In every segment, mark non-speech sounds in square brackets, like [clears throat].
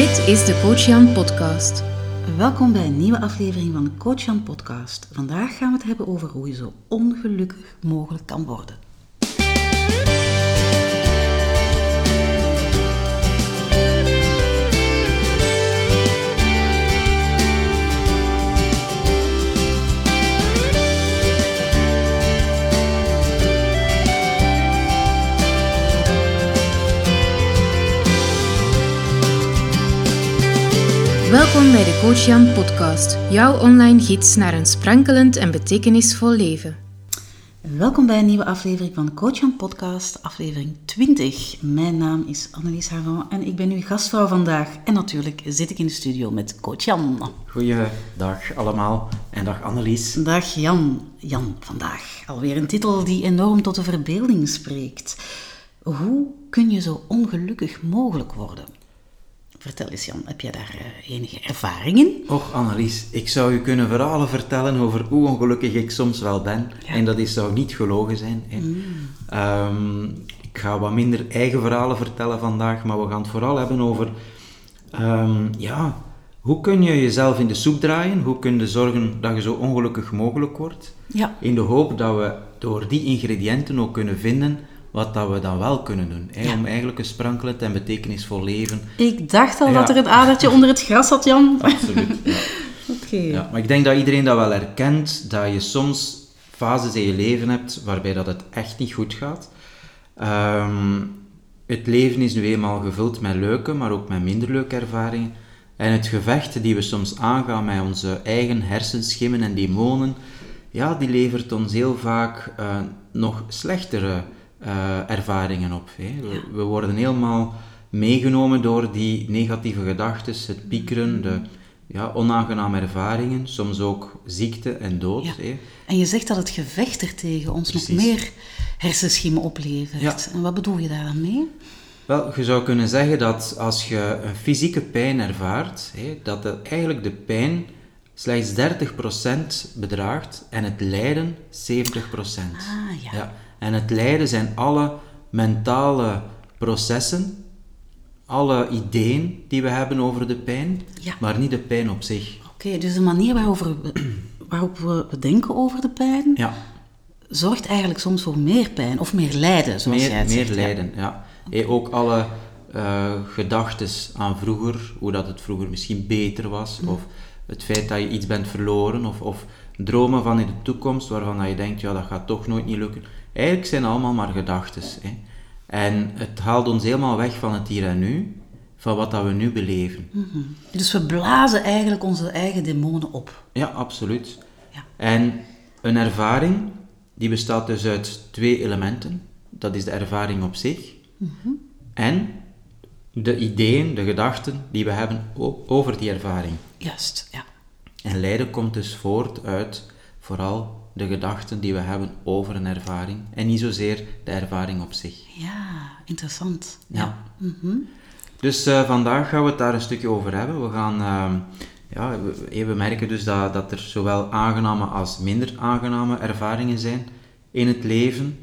Dit is de Coach Jan Podcast. Welkom bij een nieuwe aflevering van de Coach Jan Podcast. Vandaag gaan we het hebben over hoe je zo ongelukkig mogelijk kan worden. Welkom bij de Coach Jan Podcast, jouw online gids naar een sprankelend en betekenisvol leven. Welkom bij een nieuwe aflevering van de Coach Jan Podcast, aflevering 20. Mijn naam is Annelies Havan en ik ben uw gastvrouw vandaag. En natuurlijk zit ik in de studio met Coach Jan. Goeiedag allemaal en dag Annelies. Dag Jan. Jan, vandaag alweer een titel die enorm tot de verbeelding spreekt. Hoe kun je zo ongelukkig mogelijk worden? Vertel eens Jan, heb jij daar eh, enige ervaring in? Och Annelies, ik zou u kunnen verhalen vertellen over hoe ongelukkig ik soms wel ben. En dat is, zou niet gelogen zijn. Mm. Ehm, ik ga wat minder eigen verhalen vertellen vandaag, maar we gaan het vooral hebben over... ehm, ja, hoe kun je jezelf in de soep draaien? Hoe kun je zorgen dat je zo ongelukkig mogelijk wordt? Ja. In de hoop dat we door die ingrediënten ook kunnen vinden wat dat we dan wel kunnen doen. Hè? Ja. Om eigenlijk een sprankelend en betekenisvol leven Ik dacht al Ja. dat er een adertje onder het gras zat, Jan. [laughs] Absoluut. Ja. [laughs] Oké. Ja, maar ik denk dat iedereen dat wel herkent, dat je soms fases in je leven hebt waarbij dat het echt niet goed gaat. Ehm, het leven is nu eenmaal gevuld met leuke, maar ook met minder leuke ervaringen. En het gevecht die we soms aangaan met onze eigen hersenschimmen en demonen, ja, die levert ons heel vaak eh, nog slechtere eh, ervaringen op. Hè. We, we worden helemaal meegenomen door die negatieve gedachten, het piekeren, de ja, onaangename ervaringen, soms ook ziekte en dood. Ja. Hè. En je zegt dat het gevecht er tegen ons nog meer hersenschimmen oplevert. Ja. En wat bedoel je daar dan mee? Wel, je zou kunnen zeggen dat als je een fysieke pijn ervaart, hè, dat eigenlijk de pijn slechts 30% bedraagt en het lijden 70%. Ah, ja. En het lijden zijn alle mentale processen, alle ideeën die we hebben over de pijn, Ja. maar niet de pijn op zich. Oké, dus de manier waarover we, waarop we denken over de pijn, Ja, zorgt eigenlijk soms voor meer pijn of meer lijden, zoals jij meer, het meer zegt. ja. lijden, ja. Ook alle eh gedachten aan vroeger, hoe dat het vroeger misschien beter was, of het feit dat je iets bent verloren, of, of dromen van in de toekomst waarvan dat je denkt, ja, dat gaat toch nooit niet lukken. Eigenlijk zijn allemaal maar gedachten. hè. En het haalt ons helemaal weg van het hier en nu, van wat dat we nu beleven. Mhm. Dus we blazen eigenlijk onze eigen demonen op. Ja, absoluut. Ja. En een ervaring, die bestaat dus uit twee elementen. Dat is de ervaring op zich en de ideeën, de gedachten die we hebben over die ervaring. Juist, ja. En lijden komt dus voort uit vooral de gedachten die we hebben over een ervaring en niet zozeer de ervaring op zich. Ja, interessant. Ja. Mhm. Dus eh, vandaag gaan we het daar een stukje over hebben. We gaan, ehm, ja, we, we merken dus dat, dat er zowel aangename als minder aangename ervaringen zijn in het leven.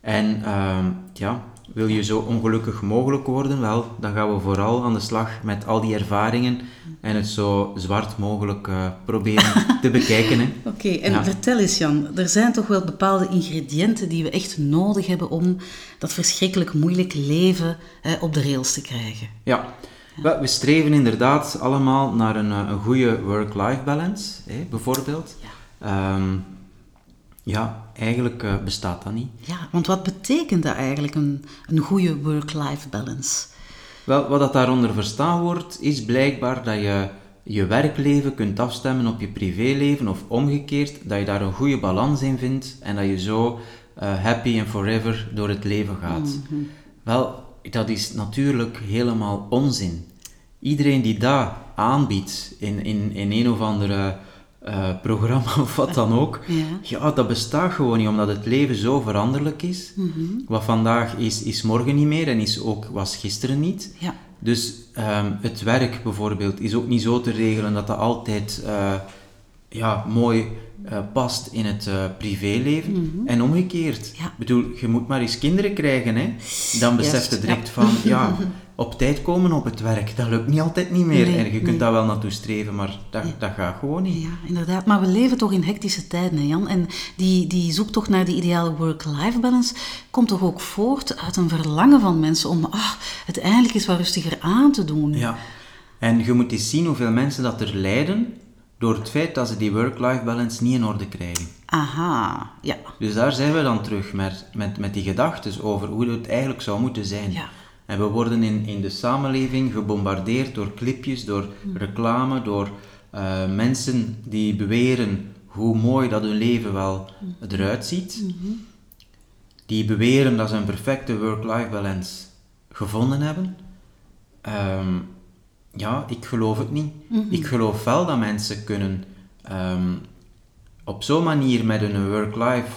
En ehm, ja, wil je zo ongelukkig mogelijk worden? Wel, dan gaan we vooral aan de slag met al die ervaringen en het zo zwart mogelijk eh, proberen te [laughs] bekijken. Hè. Oké, en Ja. vertel eens Jan, er zijn toch wel bepaalde ingrediënten die we echt nodig hebben om dat verschrikkelijk moeilijke leven eh, op de rails te krijgen. Ja, we streven inderdaad allemaal naar een, eh, een goede work-life balance, hè, bijvoorbeeld. Ja. ja, eigenlijk eh, bestaat dat niet. Ja, want wat betekent dat eigenlijk, een, een goede work-life balance? Wel, wat dat daaronder verstaan wordt, is blijkbaar dat je je werkleven kunt afstemmen op je privéleven of omgekeerd, dat je daar een goede balans in vindt en dat je zo eh, happy and forever door het leven gaat. Wel, dat is natuurlijk helemaal onzin. Iedereen die dat aanbiedt in, in, in een of andere eh, programma [laughs] of wat dan ook, Ja. ja, dat bestaat gewoon niet, omdat het leven zo veranderlijk is. Wat vandaag is, is morgen niet meer en is ook, was gisteren niet. Ja. Dus ehm, het werk bijvoorbeeld is ook niet zo te regelen dat dat altijd eh, ja, mooi eh, past in het privéleven. En omgekeerd. Ja. Ik bedoel, je moet maar eens kinderen krijgen, hè. Dan besef Juist, je ja. direct van, ja, [laughs] op tijd komen op het werk, dat lukt niet altijd niet meer. Nee, en je kunt nee. daar wel naartoe streven, maar dat, dat gaat gewoon niet. Ja, inderdaad. Maar we leven toch in hectische tijden, hè, Jan? En die, die zoektocht naar die ideale work-life balance komt toch ook voort uit een verlangen van mensen om ah, het eindelijk eens wat rustiger aan te doen. Ja. En je moet eens zien hoeveel mensen dat er lijden door het feit dat ze die work-life balance niet in orde krijgen. Aha, ja. Dus daar zijn we dan terug met, met, met die gedachten over hoe het eigenlijk zou moeten zijn. Ja. En we worden in, in de samenleving gebombardeerd door clipjes, door Mm. reclame, door eh, mensen die beweren hoe mooi dat hun leven wel Mm. eruit ziet. Mm-hmm. Die beweren dat ze een perfecte work-life balance gevonden hebben. Ehm, ja, ik geloof het niet. Mm-hmm. Ik geloof wel dat mensen kunnen ehm, op zo'n manier met hun work-life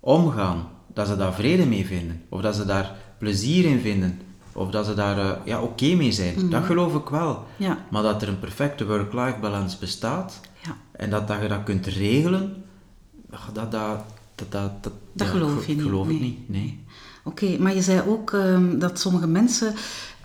omgaan, dat ze daar vrede mee vinden, of dat ze daar plezier in vinden, of dat ze daar eh, ja, oké mee zijn. Dat geloof ik wel. Ja. Maar dat er een perfecte work-life balance bestaat, Ja. en dat, dat je dat kunt regelen, dat, dat, dat, dat, dat, geloof ik je niet, geloof nee. niet, nee. Oké, maar je zei ook ehm, dat sommige mensen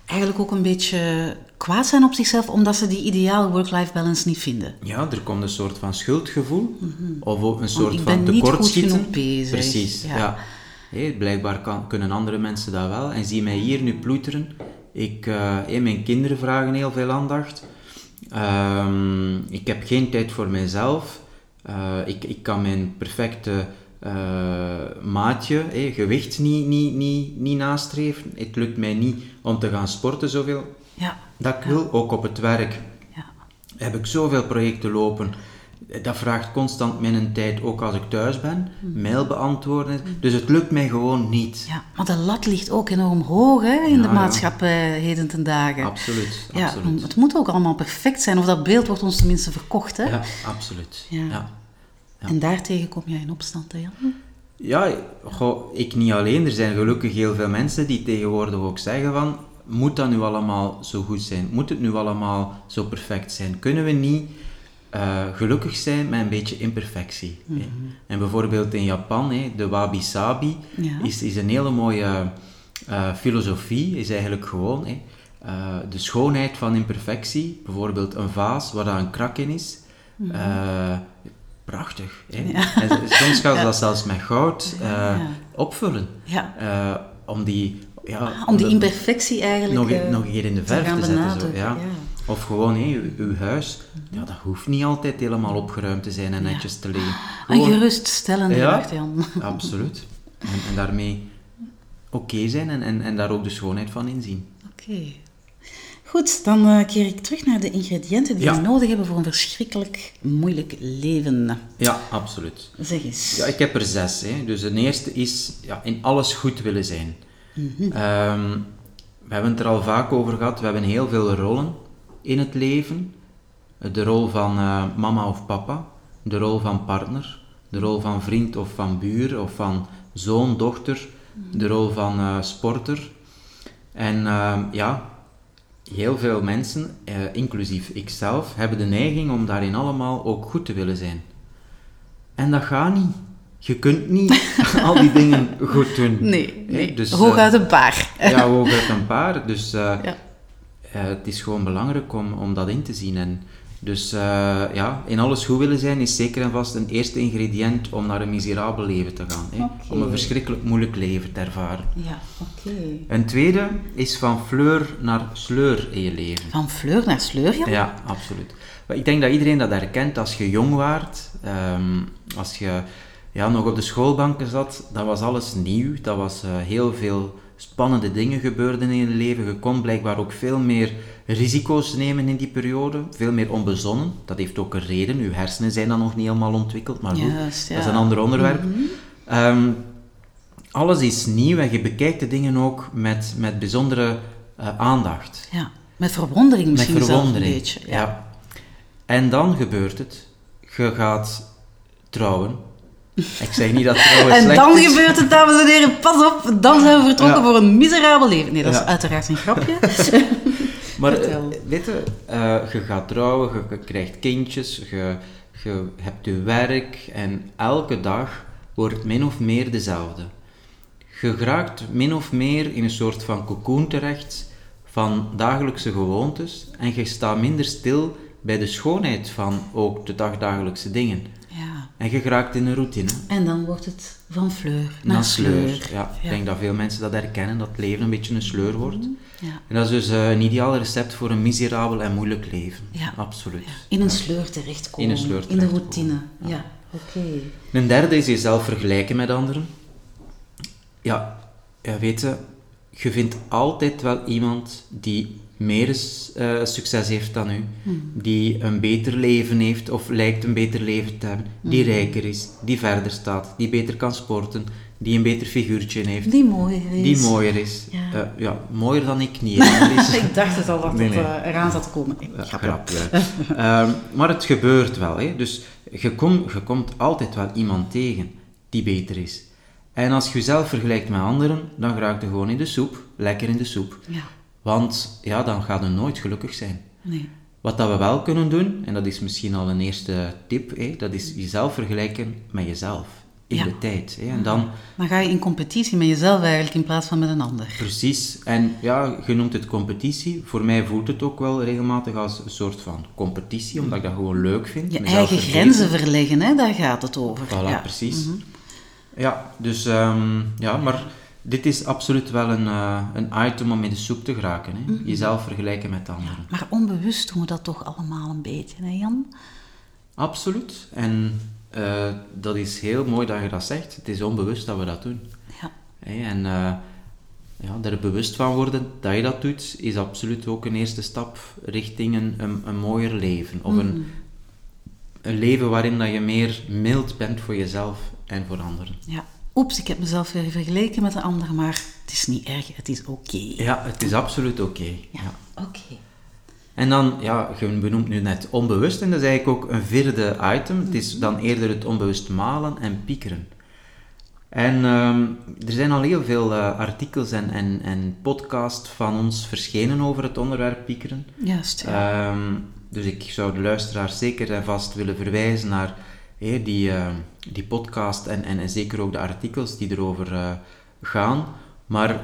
eigenlijk ook een beetje kwaad zijn op zichzelf omdat ze die ideale work-life balance niet vinden. Ja, er komt een soort van schuldgevoel, of ook een soort Mhm. van tekortschieten. Precies, Ja. ja. Blijkbaar kan, kunnen andere mensen dat wel. En zie mij hier nu ploeteren. Ik, hé, mijn kinderen vragen heel veel aandacht. Ehm, ik heb geen tijd voor mijzelf. Eh, ik, ik kan mijn perfecte eh, maatje, gewicht niet, niet, niet, niet nastreven. Het lukt mij niet om te gaan sporten zoveel Ja, dat ik wil, ook op het werk ja. heb ik zoveel projecten lopen. Dat vraagt constant mijn tijd, ook als ik thuis ben. Mail beantwoorden. Dus het lukt mij gewoon niet. ja. Maar de lat ligt ook enorm hoog hè, in Ja, de ja. maatschappij heden ten dagen. Absoluut, Ja, absoluut. het moet ook allemaal perfect zijn, of dat beeld wordt ons tenminste verkocht. Hè? Ja, absoluut. Ja. Ja. Ja. En daartegen kom jij in opstand, hè, Jan? Ja, goh, ik niet alleen. Er zijn gelukkig heel veel mensen die tegenwoordig ook zeggen van... Moet dat nu allemaal zo goed zijn? Moet het nu allemaal zo perfect zijn? Kunnen we niet eh, gelukkig zijn met een beetje imperfectie? hè? En bijvoorbeeld in Japan, hè, de wabi-sabi Ja. is, is een hele mooie eh, filosofie. Is eigenlijk gewoon hè, eh, de schoonheid van imperfectie. Bijvoorbeeld een vaas waar daar een krak in is. Eh, prachtig. Hè? En soms gaan ze [laughs] dat zelfs met goud opvullen. Om die, ja, Ah, Om die imperfectie eigenlijk nog, nog een keer in de te verf gaan te, zetten. Zo, ja. Mhm. Of gewoon hé, uw, uw huis. Ja, dat hoeft niet altijd helemaal opgeruimd te zijn en netjes te liggen. Een Gewoon- geruststellende Ja. gedachte, Jan. [laughs] Absoluut. En, en daarmee oké zijn en, en, en daar ook de schoonheid van inzien. Oké. Goed, dan eh, keer ik terug naar de ingrediënten die Ja. we nodig hebben voor een verschrikkelijk moeilijk leven. Ja, absoluut. Zeg eens. Ja, ik heb er zes. Hè. Dus de eerste is ja, in alles goed willen zijn. Ehm, we hebben het er al vaak over gehad. We hebben heel veel rollen in het leven. De rol van eh, mama of papa, de rol van partner, de rol van vriend of van buur of van zoon, dochter, de rol van eh, sporter. En ehm, ja, heel veel mensen, eh, inclusief ikzelf, hebben de neiging om daarin allemaal ook goed te willen zijn. En dat gaat niet. Je kunt niet [laughs] al die dingen goed doen. Nee, nee. Dus, hooguit een paar. ja, hooguit een paar. Dus Ja. Eh, het is gewoon belangrijk om, om dat in te zien. En dus eh, ja, in alles goed willen zijn is zeker en vast een eerste ingrediënt om naar een miserabel leven te gaan. Hè? Om een verschrikkelijk moeilijk leven te ervaren. Ja, oké. Een tweede is van fleur naar sleur in je leven. Van fleur naar sleur, Jan? Ja, absoluut. Maar ik denk dat iedereen dat herkent als je jong waart, ehm, als je ja, nog op de schoolbanken zat, dat was alles nieuw. Dat was eh, heel veel spannende dingen gebeurden in je leven. Je kon blijkbaar ook veel meer risico's nemen in die periode, veel meer onbezonnen. Dat heeft ook een reden. Uw hersenen zijn dan nog niet helemaal ontwikkeld, maar goed, dat is een ander onderwerp. Ehm, alles is nieuw en je bekijkt de dingen ook met, met bijzondere eh, aandacht. Ja. Met verwondering misschien Met verwondering. een beetje. ja. En dan gebeurt het. Je gaat trouwen. Ik zeg niet dat trouwen En dan is. gebeurt het, dames en heren, pas op, dan zijn we vertrokken Ja. voor een miserabel leven. Nee, dat is uiteraard een grapje. [laughs] Maar eh, Vertel. weet je, eh, je gaat trouwen, je, je krijgt kindjes, je, je hebt je werk en elke dag wordt min of meer dezelfde. Je geraakt min of meer in een soort van cocoon terecht van dagelijkse gewoontes en je staat minder stil bij de schoonheid van ook de dagdagelijkse dingen. En je geraakt in een routine. En dan wordt het van fleur naar, naar sleur. sleur. Ja, ik denk dat veel mensen dat herkennen, dat het leven een beetje een sleur wordt. Ja. En dat is dus eh, een ideaal recept voor een miserabel en moeilijk leven. Ja. Absoluut. In een sleur terechtkomen. In een sleur In de terechtkomen. routine. Ja, oké. Een derde is jezelf vergelijken met anderen. Ja, ja weet je, je vindt altijd wel iemand die meer eh, succes heeft dan u, die een beter leven heeft of lijkt een beter leven te hebben, die rijker is, die verder staat, die beter kan sporten, die een beter figuurtje heeft, Die mooier is. die mooier is. Ja. Ja, ja mooier dan ik niet. [laughs] ik dacht het al dat Nee, het eh, eraan zat te komen. Ja. Ehm, maar het gebeurt wel. Hè. Dus je, kom, je komt altijd wel iemand tegen die beter is. En als je jezelf vergelijkt met anderen, dan raak je gewoon in de soep. Lekker in de soep. Ja, Want ja, dan gaat je nooit gelukkig zijn. nee. Wat dat we wel kunnen doen, en dat is misschien al een eerste tip, hè, dat is jezelf vergelijken met jezelf. In Ja. de tijd. Hè. En dan Dan ga je in competitie met jezelf eigenlijk in plaats van met een ander. Precies. En ja, je noemt het competitie. Voor mij voelt het ook wel regelmatig als een soort van competitie, omdat ik dat gewoon leuk vind. Je eigen grenzen verleggen, hè? daar gaat het over. Voilà, ja. Mhm. precies. Ja, dus ehm, ja, maar dit is absoluut wel een, eh, een item om in de soep te geraken. Hè? Mhm. Jezelf vergelijken met anderen. Maar onbewust doen we dat toch allemaal een beetje, hè Jan? Absoluut. En eh, dat is heel mooi dat je dat zegt. Het is onbewust dat we dat doen. Ja. Hè, En eh, ja, er bewust van worden dat je dat doet, is absoluut ook een eerste stap richting een, een, een mooier leven. Of een, een leven waarin dat je meer mild bent voor jezelf en voor anderen. ja. Oeps, ik heb mezelf weer vergeleken met een ander, maar het is niet erg, het is oké. Ja, het is absoluut oké. Ja, Ja. oké. En dan, ja, je benoemt nu net onbewust, en dat is eigenlijk ook een vierde item. Het is dan eerder het onbewust malen en piekeren. En ehm, er zijn al heel veel eh, artikels en, en, en podcasts van ons verschenen over het onderwerp piekeren. Juist, ja. Ehm, dus ik zou de luisteraars zeker en vast willen verwijzen naar die, eh, die podcast en, en, en zeker ook de artikels die erover eh, gaan. Maar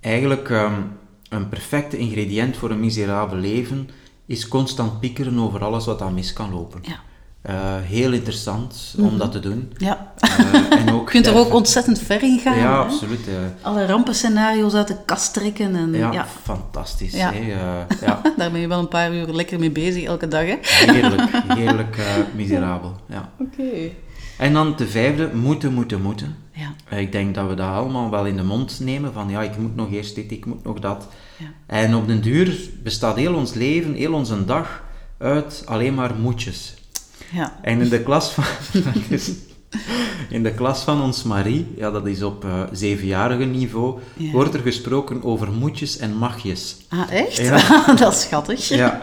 eigenlijk ehm, een perfecte ingrediënt voor een miserabel leven is constant piekeren over alles wat dan mis kan lopen. ja. Eh, heel interessant om dat te doen. ja. Eh, en [laughs] ook Je kunt er ook ontzettend ver in gaan. Ja, hè? absoluut. Alle rampenscenario's uit de kast trekken. En, ja, ja. fantastisch. Ja. hè, eh, ja. [laughs] Daar ben je wel een paar uur lekker mee bezig elke dag. hè? Heerlijk, [laughs] heerlijk miserabel. Ja. Oké. En dan de vijfde, moeten, moeten, moeten. Ja. Ik denk dat we dat allemaal wel in de mond nemen, van ja, ik moet nog eerst dit, ik moet nog dat. Ja. En op den duur bestaat heel ons leven, heel onze dag, uit alleen maar moetjes. Ja. En in de klas van... is- [laughs] in de klas van ons Marie, ja, dat is op eh, zevenjarige niveau, Ja. wordt er gesproken over moetjes en magjes. Ah, echt? Ja. [laughs] dat is schattig. Ja.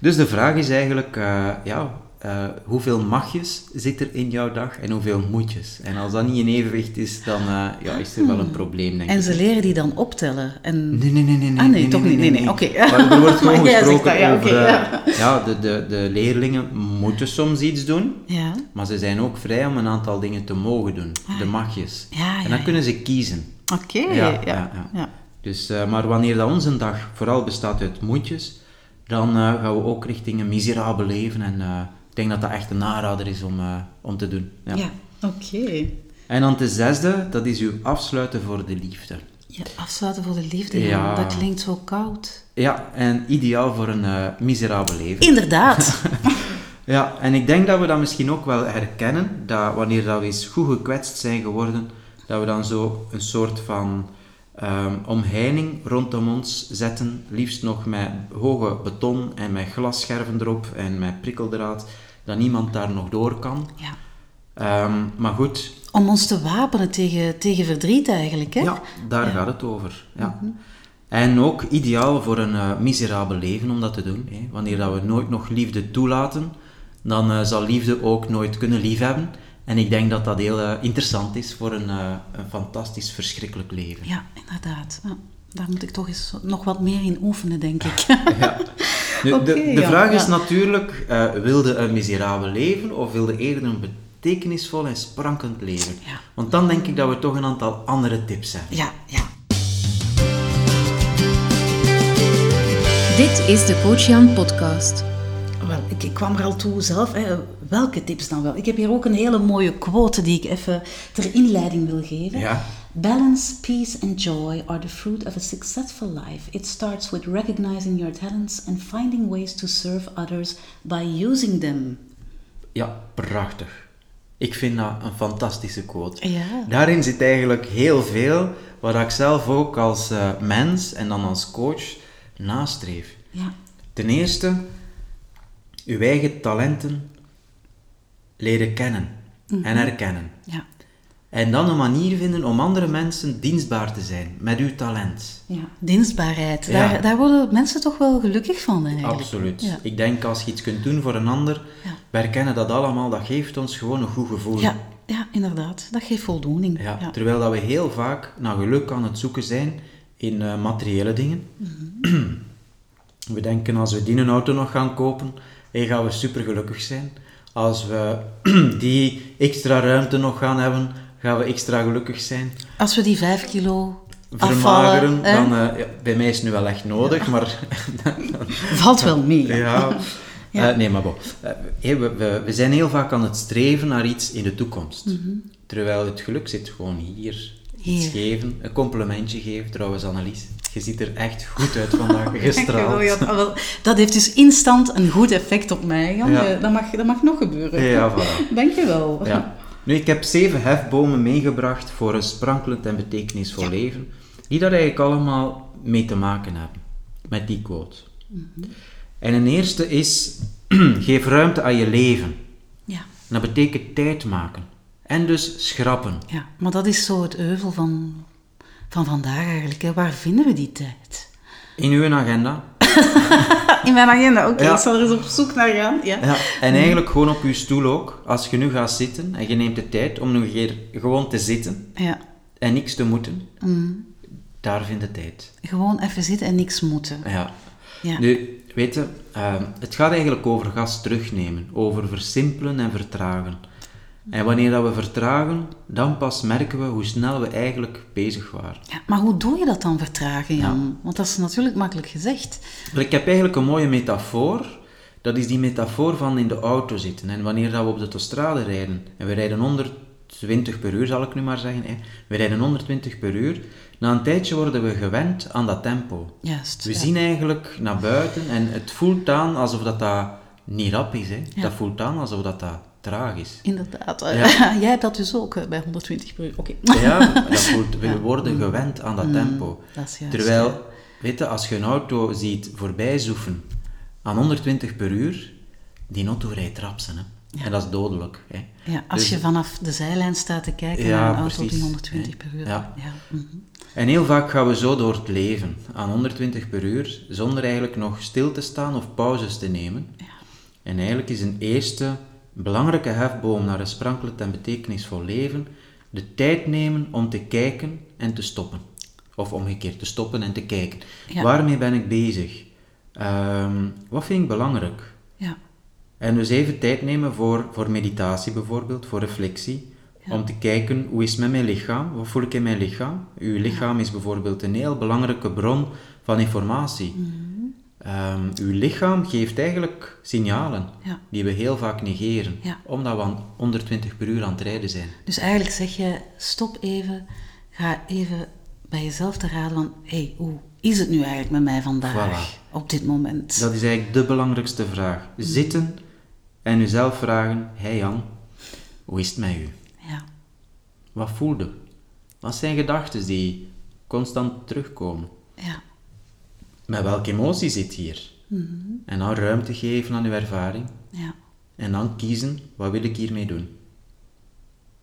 Dus de vraag is eigenlijk, eh, ja, eh, hoeveel magjes zit er in jouw dag en hoeveel moetjes? En als dat niet in evenwicht is, dan eh, ja, is er wel een probleem, denk En ik. ze leren die dan optellen. En... Nee, nee, nee, nee. nee Ah, nee, toch niet. Nee, nee, oké. Maar er wordt gewoon [laughs] gesproken dat, ja, over... eh, ja. ja, de, de, de leerlingen moeten soms iets doen, Ja. maar ze zijn ook vrij om een aantal dingen te mogen doen. De magjes. Ah, Ja, en dan kunnen ze kiezen. Oké. Ja, Ja. Dus, maar wanneer dat onze dag vooral bestaat uit moedjes, dan gaan we ook richting een miserabel leven. En denk dat dat echt een aanrader is om, eh, om te doen. Ja. Ja, oké. En dan de zesde, dat is uw afsluiten voor de liefde. Ja, afsluiten voor de liefde, Ja. dat klinkt zo koud. Ja, en ideaal voor een eh, miserabel leven. Inderdaad. [laughs] Ja, en ik denk dat we dat misschien ook wel herkennen, dat wanneer dat we eens goed gekwetst zijn geworden, dat we dan zo een soort van ehm, omheining rondom ons zetten, liefst nog met hoge beton en met glasscherven erop en met prikkeldraad, dat niemand daar nog door kan. ja. Ehm, maar goed, Om ons te wapenen tegen, tegen verdriet eigenlijk, hè? ja, daar gaat het over. Ja. En ook ideaal voor een eh, miserabel leven om dat te doen. Hè. Wanneer dat we nooit nog liefde toelaten, dan eh, zal liefde ook nooit kunnen liefhebben. En ik denk dat dat heel eh, interessant is voor een, een fantastisch, verschrikkelijk leven. Ja, inderdaad. Ja, daar moet ik toch eens nog wat meer in oefenen, denk ik. [laughs] Ja. [laughs] Nu, de, de ja, vraag is ja. natuurlijk, eh, wilde een miserabel leven of wilde eerder een betekenisvol en sprankelend leven? Ja. Want dan denk ik dat we toch een aantal andere tips hebben. Ja, ja. Dit is de Coach Jan podcast. Wel, ik, ik kwam er al toe zelf. Hè. Welke tips dan wel? Ik heb hier ook een hele mooie quote die ik even ter inleiding wil geven. Ja. Balance, peace and joy are the fruit of a successful life. It starts with recognizing your talents and finding ways to serve others by using them. Ja, prachtig. Ik vind dat een fantastische quote. Ja. Daarin zit eigenlijk heel veel wat ik zelf ook als eh, mens en dan als coach nastreef. Ja, Ten eerste, uw eigen talenten leren kennen en herkennen. ja, En dan een manier vinden om andere mensen dienstbaar te zijn met uw talent. ja. Dienstbaarheid. Ja. Daar, daar worden mensen toch wel gelukkig van eigenlijk. Absoluut. Ja. Ik denk als je iets kunt doen voor een ander, Ja. we herkennen dat allemaal, dat geeft ons gewoon een goed gevoel. Ja, ja, inderdaad. Dat geeft voldoening. Ja, Ja. Terwijl dat we heel vaak naar geluk aan het zoeken zijn in eh, materiële dingen. Mhm. we denken als we die een auto nog gaan kopen, hey, gaan we super gelukkig zijn. Als we [clears throat] die extra ruimte nog gaan hebben, gaan we extra gelukkig zijn. Als we die vijf kilo Vermageren, afvallen, dan, eh, ja, bij mij is het nu wel echt nodig, maar [laughs] valt wel mee. ja. Ja. Eh, nee, maar bon. Eh, hey, we, we, we zijn heel vaak aan het streven naar iets in de toekomst. Terwijl het geluk zit gewoon hier. Iets Hier. geven, een complimentje geven. Trouwens, Annelies, je ziet er echt goed uit vandaag, [laughs] gestraald. Dat heeft dus instant een goed effect op mij, Jan. Ja. Dat, mag, dat mag nog gebeuren. Ja, voilà. [laughs] Dankjewel. Ja. Nu, ik heb zeven hefbomen meegebracht voor een sprankelend en betekenisvol Ja. leven, die daar eigenlijk allemaal mee te maken hebben, met die quote. Mhm. En een eerste is, [clears throat] geef ruimte aan je leven. Ja. En dat betekent tijd maken. En dus schrappen. ja, maar dat is zo het euvel van, van vandaag eigenlijk. Hè. Waar vinden we die tijd? In uw agenda. [laughs] In mijn agenda, oké. Ja. Ik zal er eens op zoek naar gaan. Ja. Ja, en eigenlijk gewoon op uw stoel ook. Als je nu gaat zitten en je neemt de tijd om nog een keer gewoon te zitten ja. en niks te moeten, Mm. daar vind je tijd. Gewoon even zitten en niks moeten. Ja. Ja. Nu, weet je, ehm, het gaat eigenlijk over gas terugnemen, over versimpelen en vertragen. En wanneer dat we vertragen, dan pas merken we hoe snel we eigenlijk bezig waren. Ja, maar hoe doe je dat dan vertragen, Jan? Want dat is natuurlijk makkelijk gezegd. Ik heb eigenlijk een mooie metafoor. Dat is die metafoor van in de auto zitten. En wanneer dat we op de autostrade rijden, en we rijden 120 per uur, zal ik nu maar zeggen. Hè. We rijden 120 per uur. Na een tijdje worden we gewend aan dat tempo. Juist. We ja. zien eigenlijk naar buiten en het voelt aan alsof dat, dat niet rap is. Hè. Ja. Dat voelt aan alsof dat, dat traag is. Inderdaad. [laughs] Ja. Jij hebt dat dus ook eh, bij 120 per uur. Oké. Ja, dat [laughs] we worden gewend aan dat tempo. dat is juist, Terwijl, weet je, als je een auto ziet voorbij zoeven aan 120 per uur, die auto rijdt rapsen. Hè. En dat is dodelijk. Hè. Ja, als Dus- je vanaf de zijlijn staat te kijken Ja, naar een auto die 120 Ja. per uur. Ja. mhm. En heel vaak gaan we zo door het leven, aan 120 per uur, zonder eigenlijk nog stil te staan of pauzes te nemen. En eigenlijk is een eerste belangrijke hefboom naar een sprankelend en betekenisvol leven de tijd nemen om te kijken en te stoppen. Of omgekeerd, te stoppen en te kijken. Ja. Waarmee ben ik bezig? Ehm, wat vind ik belangrijk? Ja. En dus even tijd nemen voor, voor meditatie bijvoorbeeld, voor reflectie. Om te kijken, hoe is het met mijn lichaam? Wat voel ik in mijn lichaam? Uw lichaam is bijvoorbeeld een heel belangrijke bron van informatie. Mhm. Ehm, uw lichaam geeft eigenlijk signalen Ja. die we heel vaak negeren. Ja. Omdat we aan 120 per uur aan het rijden zijn. Dus eigenlijk zeg je, stop even, ga even bij jezelf te raden van, hé, hey, hoe is het nu eigenlijk met mij vandaag, Voilà. op dit moment? Dat is eigenlijk de belangrijkste vraag. Zitten en uzelf vragen, hey Jan, hoe is het met u? Ja. Wat voel je? Wat zijn gedachten die constant terugkomen? Ja. Met welke emotie zit hier? Mhm. En dan ruimte geven aan uw ervaring. ja. En dan kiezen, wat wil ik hiermee doen?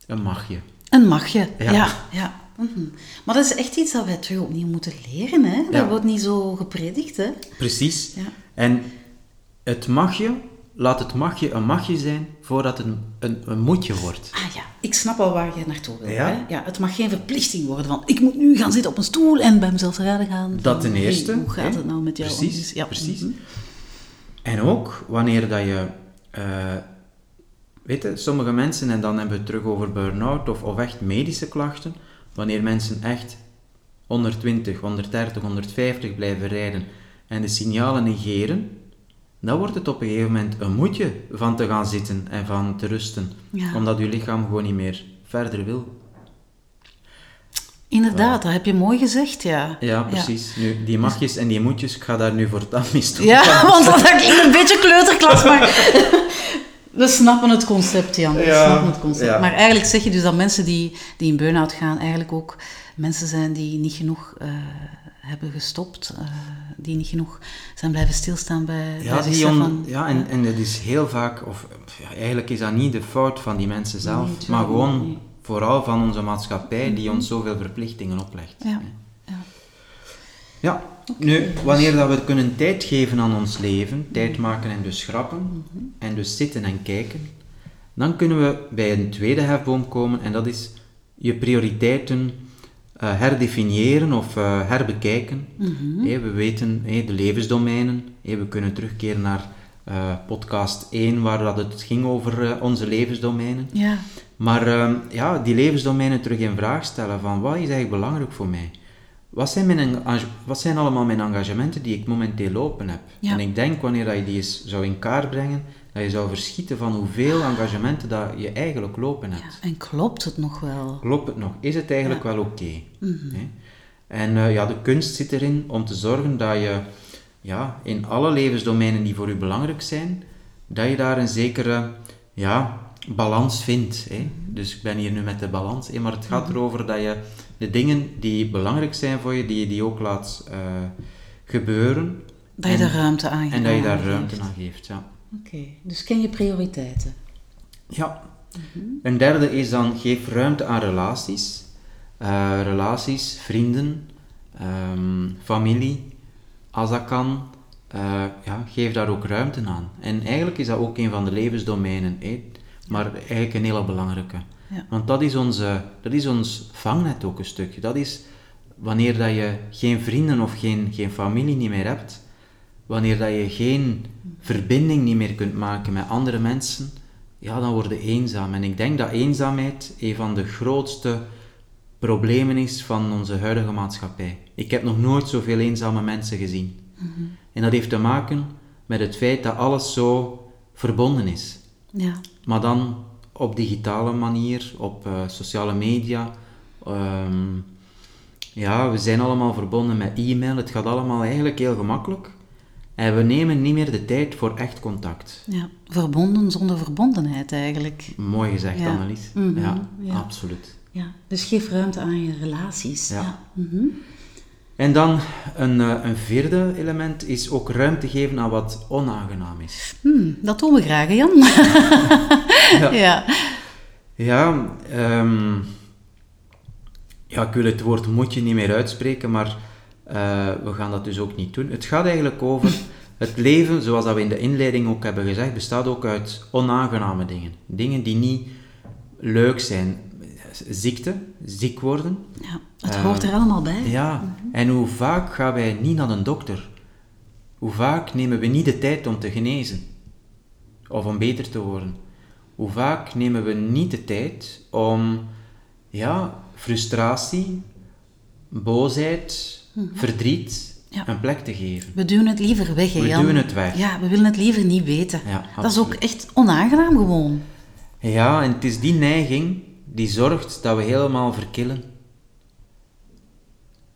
Een magje. Een magje, Ja. ja. ja, mhm. Maar dat is echt iets dat wij terug opnieuw moeten leren, hè? Dat Ja. wordt niet zo gepredikt, hè? Precies. Ja. En het magje, laat het magje een magje zijn voordat het een, een, een moedje wordt. Ah ja, ik snap al waar je naartoe wil. Ja? Hè? ja, het mag geen verplichting worden van ik moet nu gaan zitten op een stoel en bij mezelf te raden gaan. Dat ten eerste. hey, hoe gaat hè? het nou met jou? Precies? Ja. precies. mhm. En ook wanneer dat je, eh, weet je, sommige mensen, en dan hebben we het terug over burn-out of, of echt medische klachten, wanneer mensen echt 120, 130, 150 blijven rijden en de signalen negeren, dan wordt het op een gegeven moment een moedje van te gaan zitten en van te rusten, Ja. omdat je lichaam gewoon niet meer verder wil. Inderdaad, dat heb je mooi gezegd, ja. Ja, precies. Nu, die magjes en die moedjes, ik ga daar nu voortaan mee stoppen. Ja, [laughs] want dat klinkt een beetje kleuterklas, maar... [laughs] We snappen het concept, Jan. We Ja, snappen het concept. ja. Maar eigenlijk zeg je dus dat mensen die, die in burn-out gaan, eigenlijk ook mensen zijn die niet genoeg eh, hebben gestopt, eh, die niet genoeg zijn blijven stilstaan bij, Ja, bij die zichzelf. on- van- ja en, en dat is heel vaak, of ja, eigenlijk is dat niet de fout van die mensen zelf, Nee, maar gewoon vooral van onze maatschappij die ons zoveel verplichtingen oplegt. Ja, ja. Ja, nu, wanneer dat we kunnen tijd geven aan ons leven, tijd maken en dus schrappen, en dus zitten en kijken, dan kunnen we bij een tweede hefboom komen en dat is je prioriteiten eh, herdefiniëren of eh, herbekijken. Hé, we weten de levensdomeinen, we kunnen terugkeren naar eh, podcast 1 waar dat het ging over onze levensdomeinen. ja. Maar ehm, ja, die levensdomeinen terug in vraag stellen van wat is eigenlijk belangrijk voor mij? Wat zijn, mijn wat zijn allemaal mijn engagementen die ik momenteel lopen heb? Ja. En ik denk wanneer dat je die eens zou in kaart brengen, dat je zou verschieten van hoeveel engagementen dat je eigenlijk lopen hebt. Ja, En klopt het nog wel? Klopt het nog? Is het eigenlijk Ja. Mhm. wel oké? Hè? En eh, ja, de kunst zit erin om te zorgen dat je ja, in alle levensdomeinen die voor u belangrijk zijn, dat je daar een zekere ja, balans vindt. Hè? Dus ik ben hier nu met de balans, hè? maar het gaat Mhm. erover dat je de dingen die belangrijk zijn voor je, die je die ook laat eh, gebeuren. Dat je En- daar ruimte aan En dat je daar ruimte geeft. aan geeft, ja. Oké, dus ken je prioriteiten? Ja. Een derde is dan geef ruimte aan relaties. Eh, relaties, vrienden, ehm, familie, als dat kan. eh, ja, geef daar ook ruimte aan. En eigenlijk is dat ook een van de levensdomeinen, hè? maar eigenlijk een hele belangrijke. Ja. Want dat is, onze, dat is ons vangnet ook een stukje. Dat is wanneer dat je geen vrienden of geen, geen familie niet meer hebt, wanneer dat je geen verbinding niet meer kunt maken met andere mensen, ja, dan word je eenzaam. En ik denk dat eenzaamheid een van de grootste problemen is van onze huidige maatschappij. Ik heb nog nooit zoveel eenzame mensen gezien. En dat heeft te maken met het feit dat alles zo verbonden is. Ja, Maar dan op digitale manier, op eh, sociale media. Ehm, ja, we zijn allemaal verbonden met e-mail. Het gaat allemaal eigenlijk heel gemakkelijk. En we nemen niet meer de tijd voor echt contact. ja. Verbonden zonder verbondenheid eigenlijk. Mooi gezegd, Ja. Annelies. Mhm, ja, ja. absoluut. Ja, dus geef ruimte aan je relaties. Ja. Mhm. En dan een, eh, een vierde element is ook ruimte geven aan wat onaangenaam is. Hmm, dat doen we graag, hè, Jan. [laughs] Ja. ja. Ja, ehm, ja, ik wil het woord moet je niet meer uitspreken, maar we gaan dat dus ook niet doen. Het gaat eigenlijk over het leven, zoals dat we in de inleiding ook hebben gezegd, bestaat ook uit onaangename dingen. Dingen die niet leuk zijn. Ziekte, ziek worden. ja, het Eh, hoort er allemaal bij. Ja, en hoe vaak gaan wij niet naar een dokter? Hoe vaak nemen we niet de tijd om te genezen? Of om beter te worden? Hoe vaak nemen we niet de tijd om ja, frustratie, boosheid, verdriet Ja. een plek te geven? We duwen het liever weg, hè, We duwen het weg. Ja, we willen het liever niet weten. Ja, dat is ook echt onaangenaam gewoon. Ja, en het is die neiging die zorgt dat we helemaal verkillen.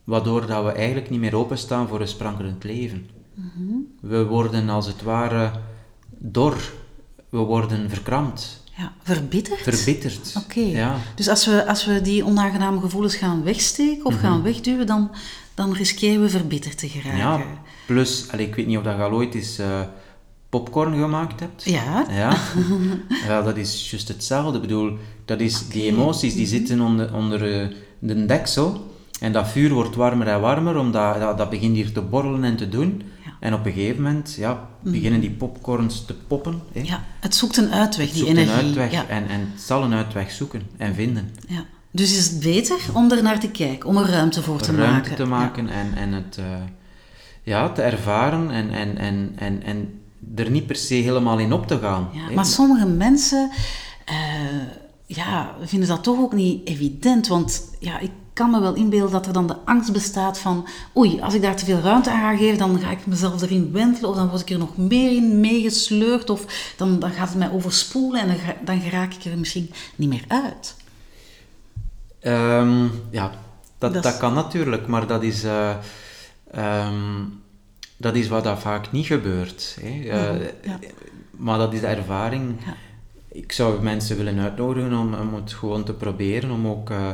Waardoor dat we eigenlijk niet meer openstaan voor een sprankelend leven. We worden als het ware dor. We worden verkrampt, Ja, verbitterd? verbitterd. Oké. Ja. Dus als we, als we die onaangename gevoelens gaan wegsteken of gaan wegduwen, dan, dan riskeren we verbitterd te geraken. ja, plus, allee, ik weet niet of dat je al ooit eens eh, popcorn gemaakt hebt. Ja. Ja, [laughs] ja dat is juist hetzelfde. Ik bedoel, dat is, die emoties die zitten onder, onder eh, de deksel. En dat vuur wordt warmer en warmer, omdat dat, dat begint hier te borrelen en te doen. En op een gegeven moment ja, beginnen die popcorns te poppen. Hè. Ja, het zoekt een uitweg, Het die zoekt energie. een uitweg Ja, en, en het zal een uitweg zoeken en vinden. ja. Dus is het beter om er naar te kijken, om er ruimte voor te ruimte maken. te maken en, en het eh, ja, te ervaren en, en, en, en, en er niet per se helemaal in op te gaan. Ja, maar sommige mensen eh, ja, vinden dat toch ook niet evident. Want ja, ik kan me wel inbeelden dat er dan de angst bestaat van... Oei, als ik daar te veel ruimte aan ga geven, dan ga ik mezelf erin wentelen. Of dan word ik er nog meer in meegesleurd. Of dan, dan gaat het mij overspoelen en dan, dan geraak ik er misschien niet meer uit. Ehm, ja, dat, Dat kan natuurlijk, maar dat is, eh, ehm, dat is wat dat vaak niet gebeurt. Hè. Ja. Maar dat is de ervaring. Ja. Ik zou mensen willen uitnodigen om, om het gewoon te proberen, om ook eh,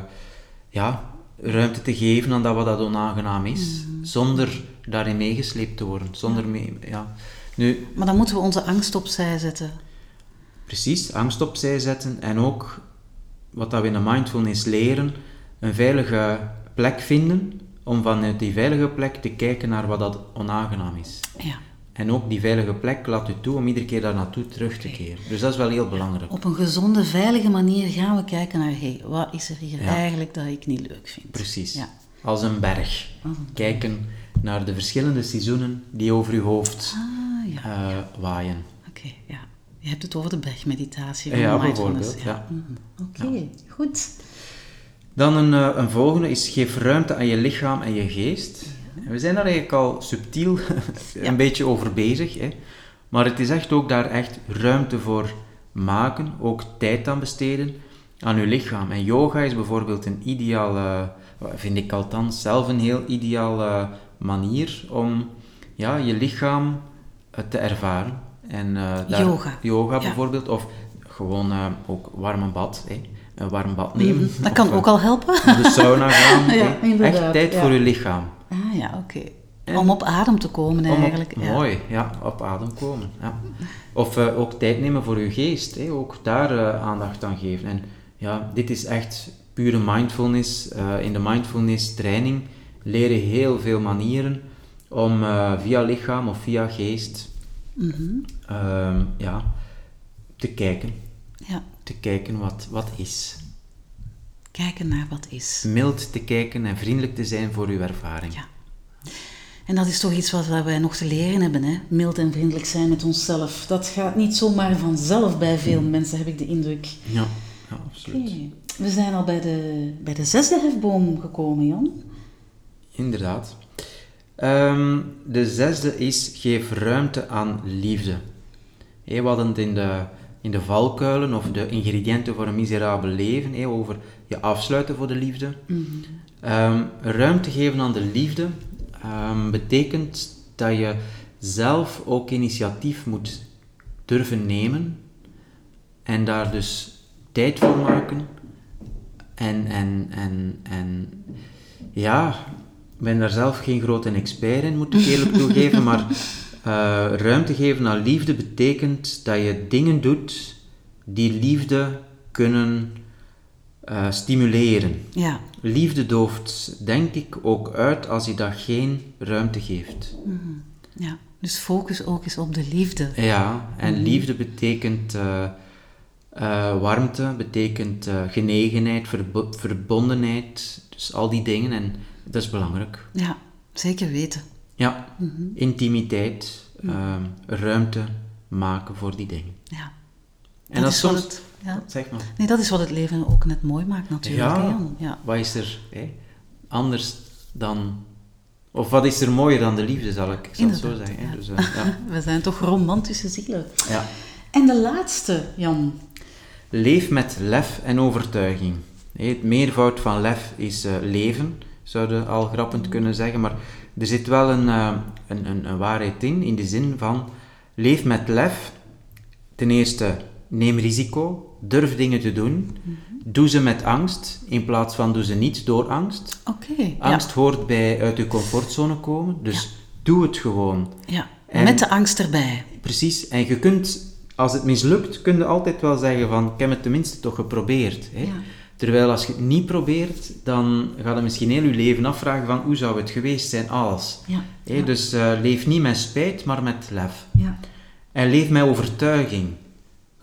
ja, ruimte te geven aan dat wat dat onaangenaam is, Mhm. zonder daarin meegesleept te worden. Zonder mee, ja. Nu, Maar dan moeten we onze angst opzij zetten. Precies, angst opzij zetten en ook wat dat we in de mindfulness leren, een veilige plek vinden om vanuit die veilige plek te kijken naar wat dat onaangenaam is. Ja. En ook die veilige plek laat u toe om iedere keer daar naartoe terug te keren. Dus dat is wel heel belangrijk. Op een gezonde, veilige manier gaan we kijken naar... Hé, wat is er hier Ja. eigenlijk dat ik niet leuk vind? Precies. Ja. Als een berg. Kijken naar de verschillende seizoenen die over uw hoofd Ah, ja. eh, waaien. Oké, ja. Je hebt het over de bergmeditatie van Ja, bijvoorbeeld, ja. Mhm. Oké, goed. Dan een, eh, een volgende is geef ruimte aan je lichaam en je geest. En We zijn daar eigenlijk al subtiel [laughs] een beetje over bezig. Hè. Maar het is echt ook daar echt ruimte voor maken, ook tijd aan besteden aan je lichaam. En yoga is bijvoorbeeld een ideale, vind ik althans zelf een heel ideale manier om ja, je lichaam eh, te ervaren. En, eh, daar- Yoga. Yoga Ja. bijvoorbeeld, of gewoon eh, ook warm bad. Hè. Een warm bad nemen. Mhm, Dat kan eh, ook al helpen. de sauna gaan. [laughs] Ja, Echt tijd ja. voor je lichaam. Ah ja, oké. En- Om op adem te komen op- eigenlijk. ja. Mooi, ja, op adem komen. Ja. Of eh, ook tijd nemen voor je geest, hè. ook daar eh, aandacht aan geven. En ja, dit is echt pure mindfulness. Eh, in de mindfulness training leer je heel veel manieren om via lichaam of via geest Mhm. ehm, ja, te kijken. Ja, Te kijken wat, wat is. Kijken naar wat is. Mild te kijken en vriendelijk te zijn voor uw ervaring. Ja. En dat is toch iets wat wij nog te leren hebben, hè? Mild en vriendelijk zijn met onszelf. Dat gaat niet zomaar vanzelf bij veel mensen, heb ik de indruk. Ja, ja absoluut. We zijn al bij de, bij de zesde hefboom gekomen, Jan. Inderdaad. Ehm, de zesde is geef ruimte aan liefde. Hé, we hadden het in de, in de valkuilen of de ingrediënten voor een miserabel leven hé, over je afsluiten voor de liefde. Ehm, ruimte geven aan de liefde ehm, betekent dat je zelf ook initiatief moet durven nemen en daar dus tijd voor maken. En, en, en, en ja, ik ben daar zelf geen grote expert in, moet ik eerlijk [laughs] toegeven, maar eh, ruimte geven aan liefde betekent dat je dingen doet die liefde kunnen eh, stimuleren. Ja. Liefde dooft, denk ik, ook uit als je dat geen ruimte geeft. ja. Dus focus ook eens op de liefde. Ja, en liefde betekent eh, eh, warmte, betekent genegenheid, verbo- verbondenheid, dus al die dingen en dat is belangrijk. Ja, zeker weten. Ja, intimiteit, ehm, ruimte maken voor die dingen. Ja. En dat is soms... het, ja. Zeg maar. Nee, dat is wat het leven ook net mooi maakt natuurlijk. Ja, ja. wat is er hè, anders dan... Of wat is er mooier dan de liefde, zal ik, ik zal het zo zeggen. hè. Dus, ja. [laughs] We zijn toch romantische zielen. ja. En de laatste, Jan. Leef met lef en overtuiging. Het meervoud van lef is eh, leven, zouden al grappend kunnen zeggen, maar er zit wel een, eh, een, een, een waarheid in, in de zin van leef met lef. Ten eerste, neem risico, durf dingen te doen, doe ze met angst, in plaats van doe ze niet door angst. Angst hoort bij uit je comfortzone komen, dus doe het gewoon. Ja. En- Met de angst erbij. Precies, en je kunt, als het mislukt, kun je altijd wel zeggen van, ik heb het tenminste toch geprobeerd. Hè? Ja. Terwijl als je het niet probeert, dan ga je misschien heel je leven afvragen van, hoe zou het geweest zijn als? Ja. Hè, Dus eh, leef niet met spijt, maar met lef. Ja. En leef met overtuiging.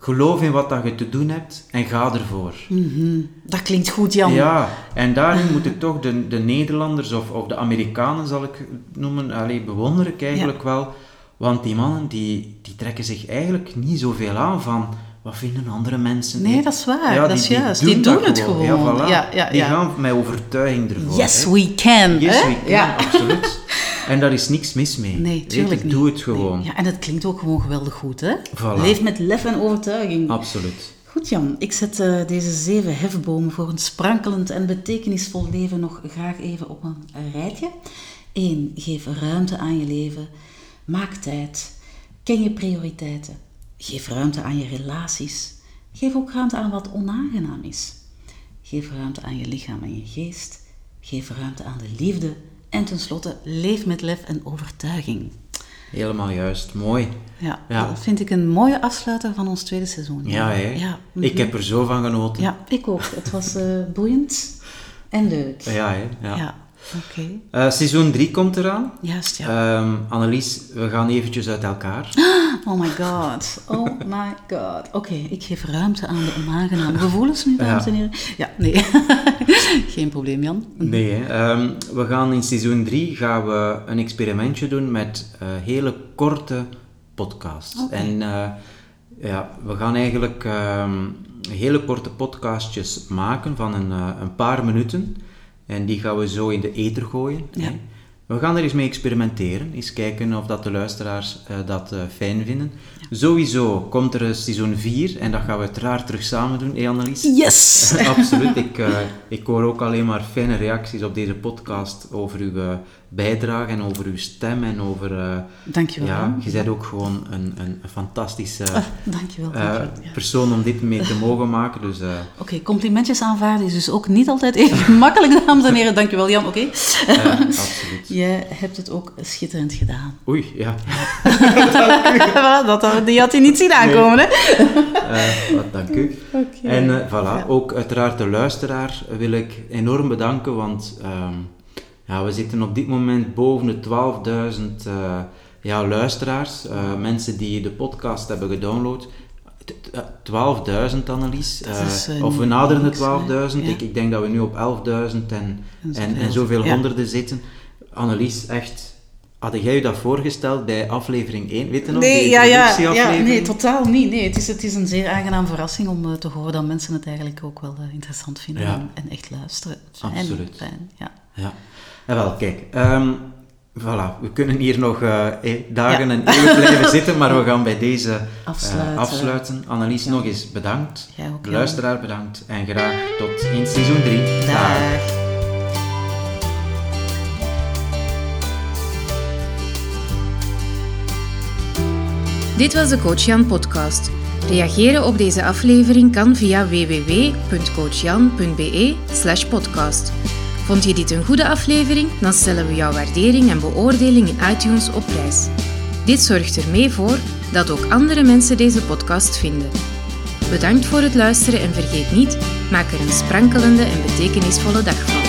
Geloof in wat dat je te doen hebt en ga ervoor. Mhm. Dat klinkt goed, Jan. Ja, en daarin moet ik toch de, de Nederlanders of, of de Amerikanen, zal ik het noemen, allee, bewonder ik eigenlijk wel. Want die mannen die, die trekken zich eigenlijk niet zoveel aan van wat vinden andere mensen. Nee, dat is waar. dat is juist. Die doen, het gewoon. Ja, voilà. Ja, ja, die ja. gaan met overtuiging ervoor. Yes, hè. we can. Yes, hè? we can, Ja. absoluut. En daar is niks mis mee. Nee, Weet tuurlijk niet. Doe het gewoon. Nee. Ja, en het klinkt ook gewoon geweldig goed, hè? Voilà. Leef met lef en overtuiging. Absoluut. Goed Jan, ik zet eh, deze zeven hefbomen voor een sprankelend en betekenisvol leven nog graag even op een rijtje. 1. Geef ruimte aan je leven. Maak tijd. Ken je prioriteiten. Geef ruimte aan je relaties. Geef ook ruimte aan wat onaangenaam is. Geef ruimte aan je lichaam en je geest. Geef ruimte aan de liefde. En tenslotte, leef met lef en overtuiging. Helemaal juist. Mooi. Ja, Ja. dat vind ik een mooie afsluiter van ons tweede seizoen. Ja, hè? Ja, Ik mhm. heb er zo van genoten. Ja, ik ook. Het was eh, boeiend en leuk. Ja, hè? Ja. Ja, oké. Eh, seizoen 3 komt eraan. Juist, ja. Ehm, Annelies, we gaan eventjes uit elkaar. [gasps] Oh my god. Oh my god. Oké, ik geef ruimte aan de onaangename gevoelens nu, dames Ja. en heren. Ja, nee. [laughs] Geen probleem, Jan. Nee, hè. Ehm, we gaan in seizoen 3 gaan we een experimentje doen met eh, hele korte podcasts. En eh, ja, we gaan eigenlijk ehm, hele korte podcastjes maken van een, een paar minuten. En die gaan we zo in de ether gooien. Ja. hè. We gaan er eens mee experimenteren. Eens kijken of dat de luisteraars eh, dat eh, fijn vinden. Sowieso komt er een seizoen 4 en dat gaan we uiteraard terug samen doen, hè Annelies? Yes! [laughs] Absoluut. Ik, eh, ik hoor ook alleen maar fijne reacties op deze podcast over uw bijdrage en over uw stem en over... eh, Dankjewel. ja, je bent ook gewoon een, een, een fantastische Ah, dankjewel, eh, dankjewel. ja. persoon om dit mee te mogen maken. Dus eh, Oké, complimentjes aanvaarden is dus ook niet altijd even [laughs] gemakkelijk, dames en heren. Dankjewel, Jan. Oké. absoluut. [laughs] Jij hebt het ook schitterend gedaan. Oei, ja. [laughs] Dat, die had hij niet zien aankomen, hè? Wat dank u. Oké. En voilà, Ja. ook uiteraard de luisteraar wil ik enorm bedanken, want ehm, ja, we zitten op dit moment boven de 12.000 eh, ja, luisteraars, eh, mensen die de podcast hebben gedownload. T- t- eh, 12.000 Annelies, Dat eh, eh, of we naderen de 12.000, hè? Ja. ik, ik denk dat we nu op 11.000 en, En en, en zoveel. Ja. honderden zitten. Annelies, echt, had jij je dat voorgesteld bij aflevering 1? Weet je nog, Nee, ja, ja, nee, totaal niet. Nee, het, is, het is een zeer aangenaam verrassing om te horen dat mensen het eigenlijk ook wel interessant vinden en, en echt luisteren. Absoluut. Fijn, ja. Ja, en wel, kijk. ehm, voilà, we kunnen hier nog eh, eh, dagen Ja. en eeuwen [laughs] blijven zitten, maar we gaan bij deze eh, Afsluiten. afsluiten. Annelies, Ja. nog eens bedankt. Ook, De luisteraar bedankt. En graag tot in seizoen 3. Dag. Dit was de Coach Jan podcast. Reageren op deze aflevering kan via www.coachjan.be podcast. Vond je dit een goede aflevering? Dan stellen we jouw waardering en beoordeling in iTunes op prijs. Dit zorgt er mee voor dat ook andere mensen deze podcast vinden. Bedankt voor het luisteren en vergeet niet, maak er een sprankelende en betekenisvolle dag van.